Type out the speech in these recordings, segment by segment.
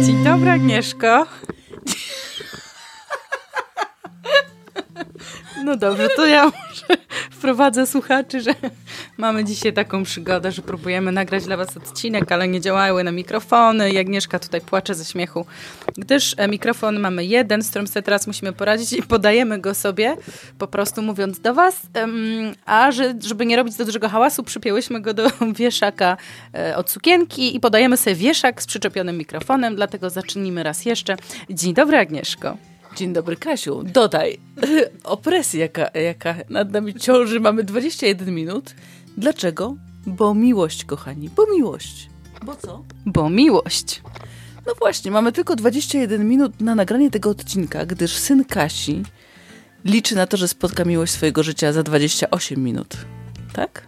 Dzień dobry, Agnieszko. No dobrze, to ja może wprowadzę słuchaczy, że mamy dzisiaj taką przygodę, że próbujemy nagrać dla was odcinek, ale nie działały na mikrofony Agnieszka tutaj płacze ze śmiechu, gdyż e, mikrofon mamy jeden, z którym sobie teraz musimy poradzić i podajemy go sobie, po prostu mówiąc do was, a że, żeby nie robić za dużego hałasu, przypięłyśmy go do wieszaka e, od sukienki i podajemy sobie wieszak z przyczepionym mikrofonem, dlatego zacznijmy raz jeszcze. Dzień dobry Agnieszko. Dzień dobry, Kasiu. Dodaj, opresja, jaka, jaka nad nami ciąży. Mamy 21 minut. Dlaczego? Bo miłość, kochani, bo miłość. Bo co? Bo miłość. No właśnie, mamy tylko 21 minut na nagranie tego odcinka, gdyż syn Kasi liczy na to, że spotka miłość swojego życia za 28 minut. Tak?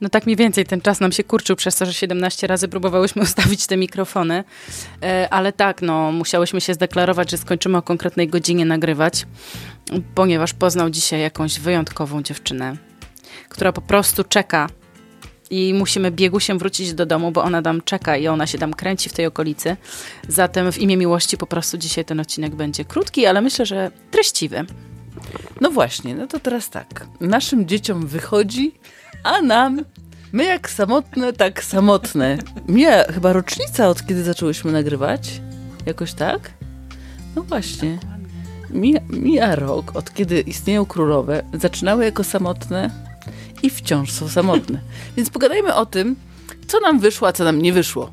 No tak mniej więcej ten czas nam się kurczył przez to, że 17 razy próbowałyśmy ustawić te mikrofony, e, ale tak, no musiałyśmy się zdeklarować, że skończymy o konkretnej godzinie nagrywać, ponieważ poznał dzisiaj jakąś wyjątkową dziewczynę, która po prostu czeka i musimy biegu się wrócić do domu, bo ona tam czeka i ona się tam kręci w tej okolicy. Zatem w imię miłości po prostu dzisiaj ten odcinek będzie krótki, ale myślę, że treściwy. No właśnie, no to teraz tak. Naszym dzieciom wychodzi, a nam, my jak samotne, tak samotne. Mija chyba rocznica, od kiedy zaczęłyśmy nagrywać. Jakoś tak? No właśnie. Mija, mija rok, od kiedy istnieją królowe. Zaczynały jako samotne i wciąż są samotne. Więc pogadajmy o tym, co nam wyszło, a co nam nie wyszło.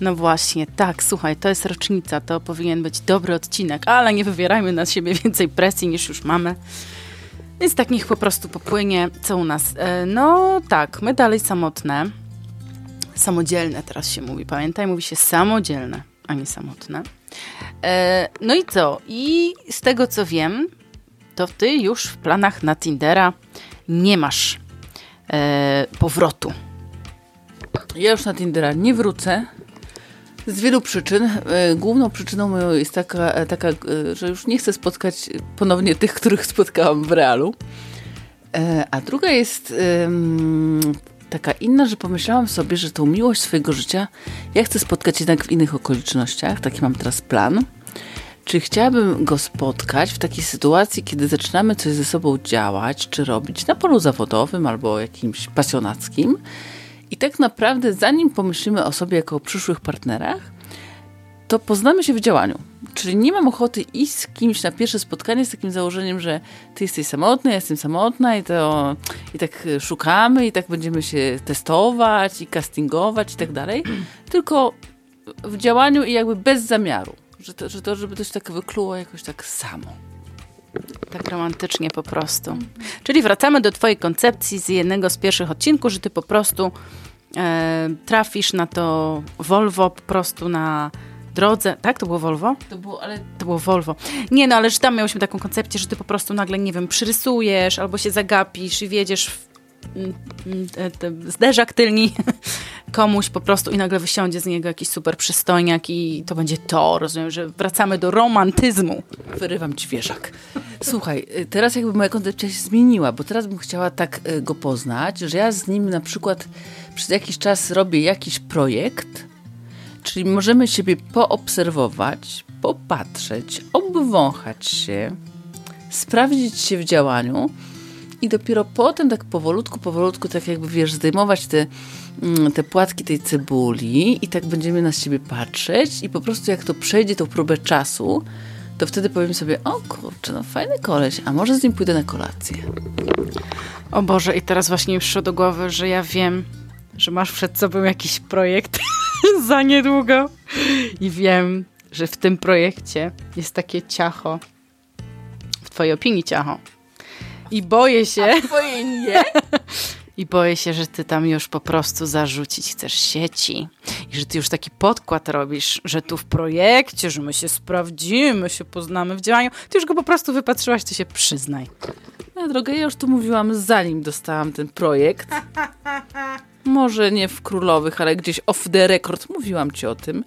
No właśnie, tak, słuchaj, to jest rocznica, to powinien być dobry odcinek, ale nie wywierajmy na siebie więcej presji niż już mamy. Więc tak niech po prostu popłynie, co u nas. E, no tak, my dalej samotne. Samodzielne teraz się mówi, pamiętaj, mówi się samodzielne, a nie samotne. E, no i co? I z tego co wiem, to ty już w planach na Tindera nie masz e, powrotu. Ja już na Tindera nie wrócę. Z wielu przyczyn. E, główną przyczyną moją jest taka, e, taka, e, że już nie chcę spotkać ponownie tych, których spotkałam w realu. A druga jest taka inna, że pomyślałam sobie, że tą miłość swojego życia ja chcę spotkać jednak w innych okolicznościach. Taki mam teraz plan. Czy chciałabym go spotkać w takiej sytuacji, kiedy zaczynamy coś ze sobą działać, czy robić na polu zawodowym albo jakimś pasjonackim? I tak naprawdę, zanim pomyślimy o sobie jako o przyszłych partnerach, to poznamy się w działaniu. Czyli nie mam ochoty iść z kimś na pierwsze spotkanie z takim założeniem, że ty jesteś samotny, ja jestem samotna i to i tak szukamy i tak będziemy się testować i castingować i tak dalej. Tylko w działaniu i jakby bez zamiaru. Że to, że to żeby to się tak wykluło jakoś tak samo. Tak romantycznie po prostu. Czyli wracamy do twojej koncepcji z jednego z pierwszych odcinków, że ty po prostu e, trafisz na to Volvo po prostu na drodze. Tak? To było Volvo? To było, ale... To było Volvo. Nie, no ale że tam miałyśmy taką koncepcję, że ty po prostu nagle, nie wiem, przyrysujesz albo się zagapisz i wiedziesz w zderzak tylni komuś po prostu i nagle wysiądzie z niego jakiś super przystojniak i to będzie to. Rozumiem, że wracamy do romantyzmu. Wyrywam ci wieżak. Słuchaj, y, teraz jakby moja koncepcja się zmieniła, bo teraz bym chciała tak y, go poznać, że ja z nim na przykład przez jakiś czas robię jakiś projekt, czyli możemy siebie poobserwować, popatrzeć, obwąchać się, sprawdzić się w działaniu, i dopiero potem tak powolutku, powolutku, tak jakby wiesz, zdejmować te, mm, te płatki tej cebuli i tak będziemy na siebie patrzeć i po prostu jak to przejdzie tą próbę czasu, to wtedy powiem sobie, o kurczę, no fajny koleś, a może z nim pójdę na kolację. O Boże, i teraz właśnie mi przyszło do głowy, że ja wiem, że masz przed sobą jakiś projekt za niedługo i wiem, że w tym projekcie jest takie ciacho, w twojej opinii ciacho, i boję się. A twoje nie? I boję się, że ty tam już po prostu zarzucić chcesz sieci. I że ty już taki podkład robisz, że tu w projekcie, że my się sprawdzimy, się poznamy w działaniu. Ty już go po prostu wypatrzyłaś, ty się przyznaj. No droga, ja już to mówiłam zanim dostałam ten projekt. Może nie w Królowych, ale gdzieś off the record mówiłam ci o tym.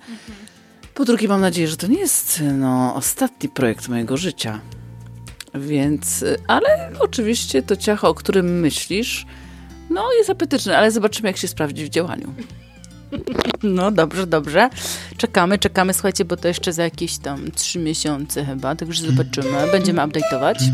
Po drugie mam nadzieję, że to nie jest no, ostatni projekt mojego życia. Więc, ale oczywiście to ciacho, o którym myślisz, No, jest apetyczny, ale zobaczymy, jak się sprawdzi w działaniu. No dobrze, dobrze. Czekamy, czekamy, słuchajcie, bo to jeszcze za jakieś tam trzy miesiące chyba, także zobaczymy. Będziemy update'ować.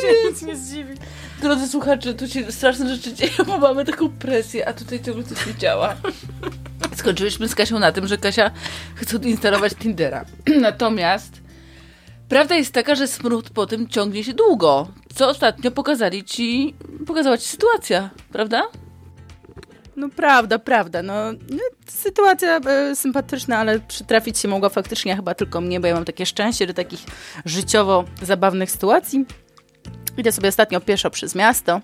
się nic nie zdziwi. Drodzy słuchacze, tu się straszne rzeczy dzieją, bo mamy taką presję, a tutaj ciągle coś nie działa. Skończyliśmy z Kasią na tym, że Kasia chce instalować Tindera. Natomiast prawda jest taka, że smród po tym ciągnie się długo. Co ostatnio pokazali ci, pokazała ci sytuacja, prawda? No prawda, prawda. No, no sytuacja e, sympatyczna, ale przytrafić się mogła faktycznie chyba tylko mnie, bo ja mam takie szczęście do takich życiowo zabawnych sytuacji. Idę sobie ostatnio pieszo przez miasto,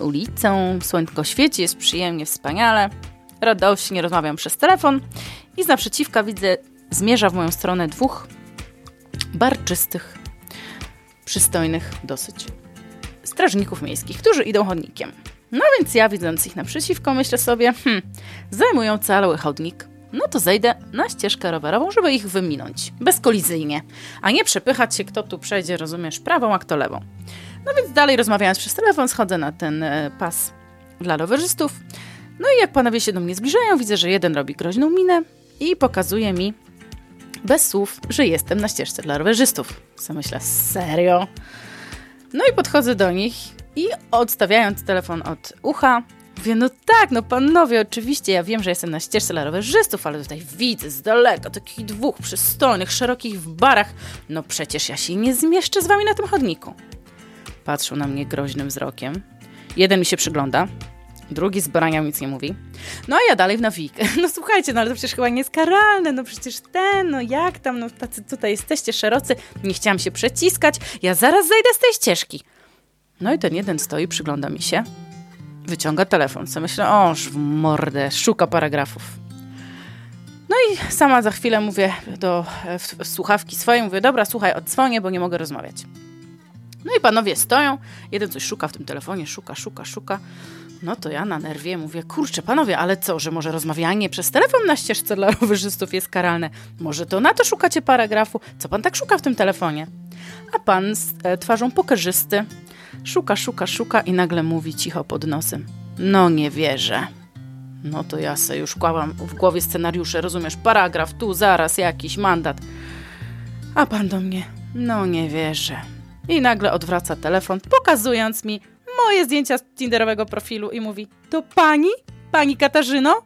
ulicą, słońce świeci, jest przyjemnie, wspaniale. Radośnie rozmawiam przez telefon i z naprzeciwka widzę, zmierza w moją stronę dwóch barczystych, przystojnych dosyć strażników miejskich, którzy idą chodnikiem. No więc ja widząc ich naprzeciwko myślę sobie, hmm, zajmują cały chodnik, no to zejdę na ścieżkę rowerową, żeby ich wyminąć, bezkolizyjnie, a nie przepychać się, kto tu przejdzie, rozumiesz, prawą, a kto lewą. No więc dalej rozmawiając przez telefon, schodzę na ten e, pas dla rowerzystów. No i jak panowie się do mnie zbliżają, widzę, że jeden robi groźną minę i pokazuje mi bez słów, że jestem na ścieżce dla rowerzystów. Co myślę, serio? No i podchodzę do nich i odstawiając telefon od ucha, Mówię, no tak, no panowie, oczywiście, ja wiem, że jestem na ścieżce dla rowerzystów, ale tutaj widzę z daleka takich dwóch przystojnych, szerokich w barach. No przecież ja się nie zmieszczę z wami na tym chodniku. Patrzą na mnie groźnym wzrokiem. Jeden mi się przygląda, drugi z nic nie mówi. No a ja dalej w nawikę. No słuchajcie, no ale to przecież chyba nie jest karalne, no przecież ten, no jak tam, no tacy tutaj jesteście szerocy, nie chciałam się przeciskać, ja zaraz zejdę z tej ścieżki. No i ten jeden stoi, przygląda mi się, wyciąga telefon. Co myślę, oż w mordę, szuka paragrafów. No i sama za chwilę mówię do w, w słuchawki swojej, mówię, dobra, słuchaj, odzwonię, bo nie mogę rozmawiać. No i panowie stoją, jeden coś szuka w tym telefonie, szuka, szuka, szuka. No to ja na nerwie mówię, kurczę, panowie, ale co, że może rozmawianie przez telefon na ścieżce dla rowerzystów jest karalne? Może to na to szukacie paragrafu? Co pan tak szuka w tym telefonie? A pan z e, twarzą pokarzysty Szuka, szuka, szuka i nagle mówi cicho pod nosem. No nie wierzę. No to ja se już kłałam w głowie scenariusze, rozumiesz, paragraf, tu zaraz jakiś mandat. A pan do mnie, no nie wierzę. I nagle odwraca telefon, pokazując mi moje zdjęcia z Tinderowego profilu i mówi, to pani? Pani Katarzyno?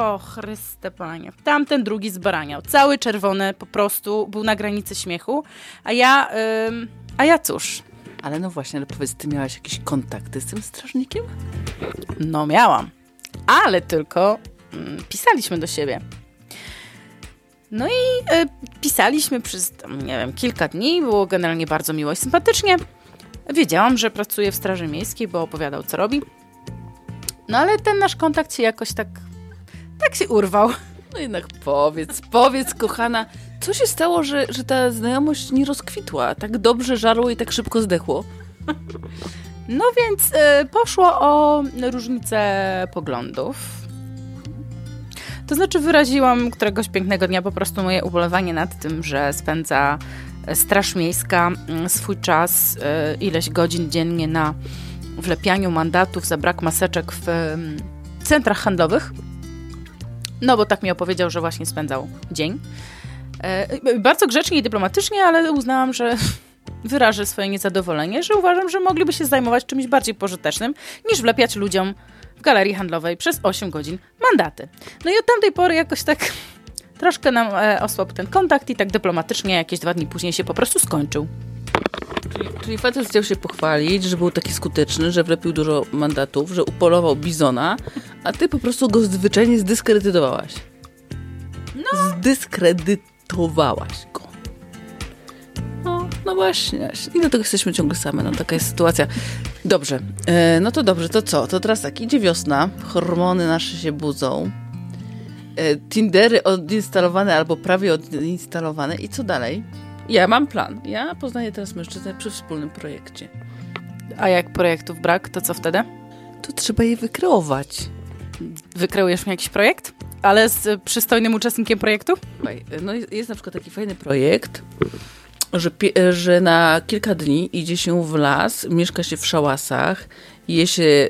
O, Chryste panie. Tamten drugi zbaraniał. Cały czerwony po prostu, był na granicy śmiechu. A ja, ym, a ja cóż, ale no właśnie, ale powiedz, ty miałaś jakieś kontakty z tym strażnikiem? No miałam, ale tylko mm, pisaliśmy do siebie. No i y, pisaliśmy przez, nie wiem, kilka dni, było generalnie bardzo miło i sympatycznie. Wiedziałam, że pracuje w Straży Miejskiej, bo opowiadał, co robi. No ale ten nasz kontakt się jakoś tak, tak się urwał. No jednak powiedz, powiedz, kochana, co się stało, że, że ta znajomość nie rozkwitła? Tak dobrze żarło i tak szybko zdechło? No więc y, poszło o różnicę poglądów. To znaczy wyraziłam któregoś pięknego dnia po prostu moje ubolewanie nad tym, że spędza Straż Miejska mm, swój czas, y, ileś godzin dziennie na wlepianiu mandatów za brak maseczek w y, centrach handlowych. No bo tak mi opowiedział, że właśnie spędzał dzień. E, bardzo grzecznie i dyplomatycznie, ale uznałam, że wyrażę swoje niezadowolenie, że uważam, że mogliby się zajmować czymś bardziej pożytecznym niż wlepiać ludziom w galerii handlowej przez 8 godzin mandaty. No i od tamtej pory jakoś tak troszkę nam e, osłabł ten kontakt i tak dyplomatycznie jakieś dwa dni później się po prostu skończył. Czyli, czyli facet chciał się pochwalić, że był taki skuteczny, że wlepił dużo mandatów, że upolował bizona, a ty po prostu go zwyczajnie zdyskredytowałaś. No. Zdyskredytowałaś go. No, no właśnie. I do tego jesteśmy ciągle same. No taka jest sytuacja. Dobrze. E, no to dobrze, to co? To teraz tak, idzie wiosna, hormony nasze się budzą, e, Tindery odinstalowane albo prawie odinstalowane i co dalej? Ja mam plan. Ja poznaję teraz mężczyznę przy wspólnym projekcie. A jak projektów brak, to co wtedy? To trzeba je wykreować. Wykreujesz mi jakiś projekt? Ale z przystojnym uczestnikiem projektu? No jest na przykład taki fajny projekt. Że, pie- że na kilka dni idzie się w las, mieszka się w szałasach, je się, y,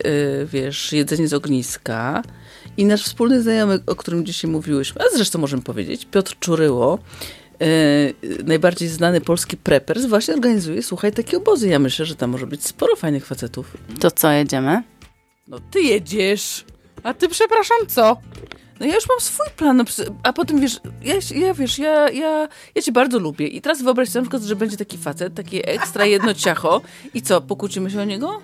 wiesz, jedzenie z ogniska. I nasz wspólny znajomy, o którym dzisiaj mówiłyśmy, a zresztą możemy powiedzieć, Piotr Czuryło, y, najbardziej znany polski preppers, właśnie organizuje, słuchaj, takie obozy. Ja myślę, że tam może być sporo fajnych facetów. To co, jedziemy? No ty jedziesz. A ty, przepraszam, co? No ja już mam swój plan, no, a potem wiesz, ja, ja wiesz, ja, ja, ja cię bardzo lubię i teraz wyobraź sobie na przykład, że będzie taki facet, takie ekstra jedno ciacho i co, pokłócimy się o niego?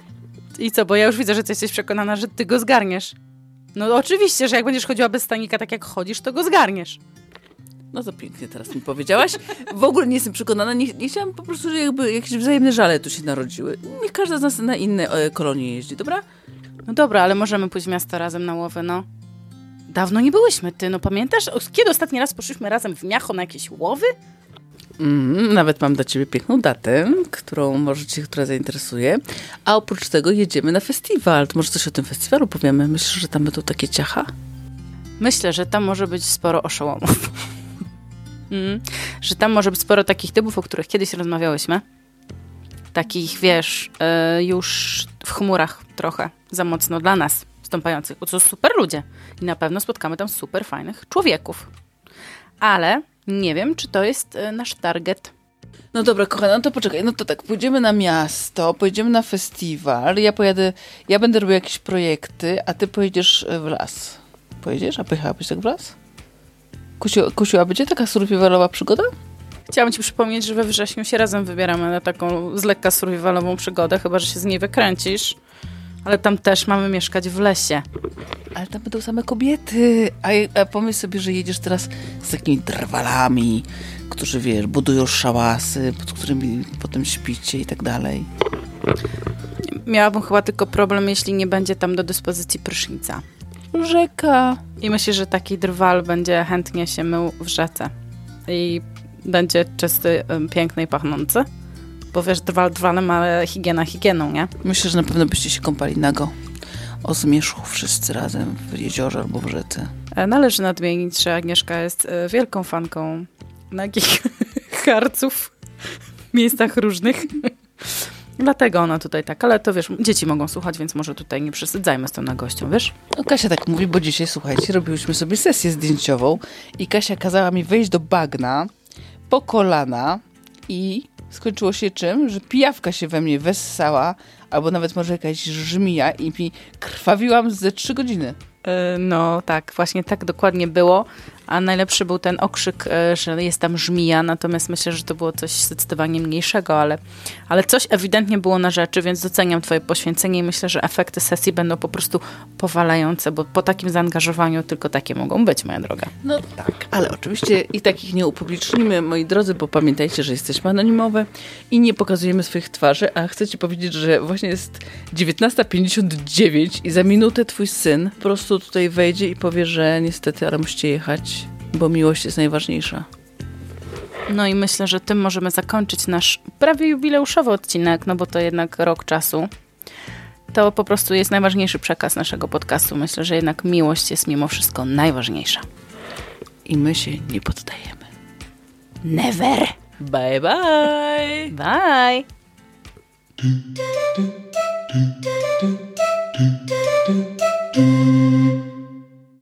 I co, bo ja już widzę, że ty jesteś przekonana, że ty go zgarniesz. No oczywiście, że jak będziesz chodziła bez stanika tak jak chodzisz, to go zgarniesz. No to pięknie teraz mi powiedziałaś. W ogóle nie jestem przekonana, nie, nie chciałam po prostu, że jakby jakieś wzajemne żale tu się narodziły. Niech każda z nas na inne e, kolonie jeździ, dobra? No dobra, ale możemy pójść w miasto razem na łowy, no. Dawno nie byłyśmy, ty, no pamiętasz? Kiedy ostatni raz poszliśmy razem w miacho na jakieś łowy? Mm, nawet mam dla ciebie piękną datę, którą może cię, która zainteresuje. A oprócz tego jedziemy na festiwal. To może coś o tym festiwalu powiemy? Myślisz, że tam będą takie ciacha? Myślę, że tam może być sporo oszołomów. mm, że tam może być sporo takich typów, o których kiedyś rozmawiałyśmy. Takich, wiesz, e, już w chmurach trochę, za mocno dla nas stąpających, bo to są super ludzie. I na pewno spotkamy tam super fajnych człowieków. Ale nie wiem, czy to jest e, nasz target. No dobra, kochana, no to poczekaj. No to tak, pójdziemy na miasto, pojedziemy na festiwal, ja pojadę, ja będę robił jakieś projekty, a ty pojedziesz e, w las. Pojedziesz? A pojechałabyś tak w las? Kusiu, kusiłaby cię taka survivalowa przygoda? Chciałam ci przypomnieć, że we wrześniu się razem wybieramy na taką z lekka survivalową przygodę, chyba, że się z niej wykręcisz. Ale tam też mamy mieszkać w lesie. Ale tam będą same kobiety. A, a pomyśl sobie, że jedziesz teraz z takimi drwalami, którzy, wiesz, budują szałasy, pod którymi potem śpicie i tak dalej. Miałabym chyba tylko problem, jeśli nie będzie tam do dyspozycji prysznica. Rzeka. I myślę, że taki drwal będzie chętnie się mył w rzece. I będzie czysty, piękny i pachnący. Bo wiesz, drwal drwalem, ale higiena higieną, nie? Myślę, że na pewno byście się kąpali nago. O zmierzchu wszyscy razem w jeziorze albo w rzece. E, Należy nadmienić, że Agnieszka jest e, wielką fanką nagich harców w miejscach różnych. Dlatego ona tutaj tak, ale to wiesz, dzieci mogą słuchać, więc może tutaj nie przesadzajmy z tą nagością, wiesz? No Kasia tak mówi, bo dzisiaj, słuchajcie, robiłyśmy sobie sesję zdjęciową i Kasia kazała mi wejść do bagna po kolana i skończyło się czym? Że pijawka się we mnie wessała, albo nawet może jakaś żmija i mi krwawiłam ze trzy godziny. E, No tak, właśnie tak dokładnie było. A najlepszy był ten okrzyk, e, że jest tam żmija, natomiast myślę, że to było coś zdecydowanie mniejszego, ale, ale coś ewidentnie było na rzeczy, więc doceniam twoje poświęcenie i myślę, że efekty sesji będą po prostu powalające, bo po takim zaangażowaniu tylko takie mogą być, moja droga. No tak, ale oczywiście i takich nie upublicznimy, moi drodzy, bo pamiętajcie, że jesteśmy anonimowe i nie pokazujemy swoich twarzy, a chcę ci powiedzieć, że właśnie jest 19.59 i za minutę twój syn po prostu tutaj wejdzie i powie, że niestety, ale musicie jechać, bo miłość jest najważniejsza. No i myślę, że tym możemy zakończyć nasz prawie jubileuszowy odcinek, no bo to jednak rok czasu. To po prostu jest najważniejszy przekaz naszego podcastu. Myślę, że jednak miłość jest mimo wszystko najważniejsza. I my się nie poddajemy. Never! Bye bye! Bye! do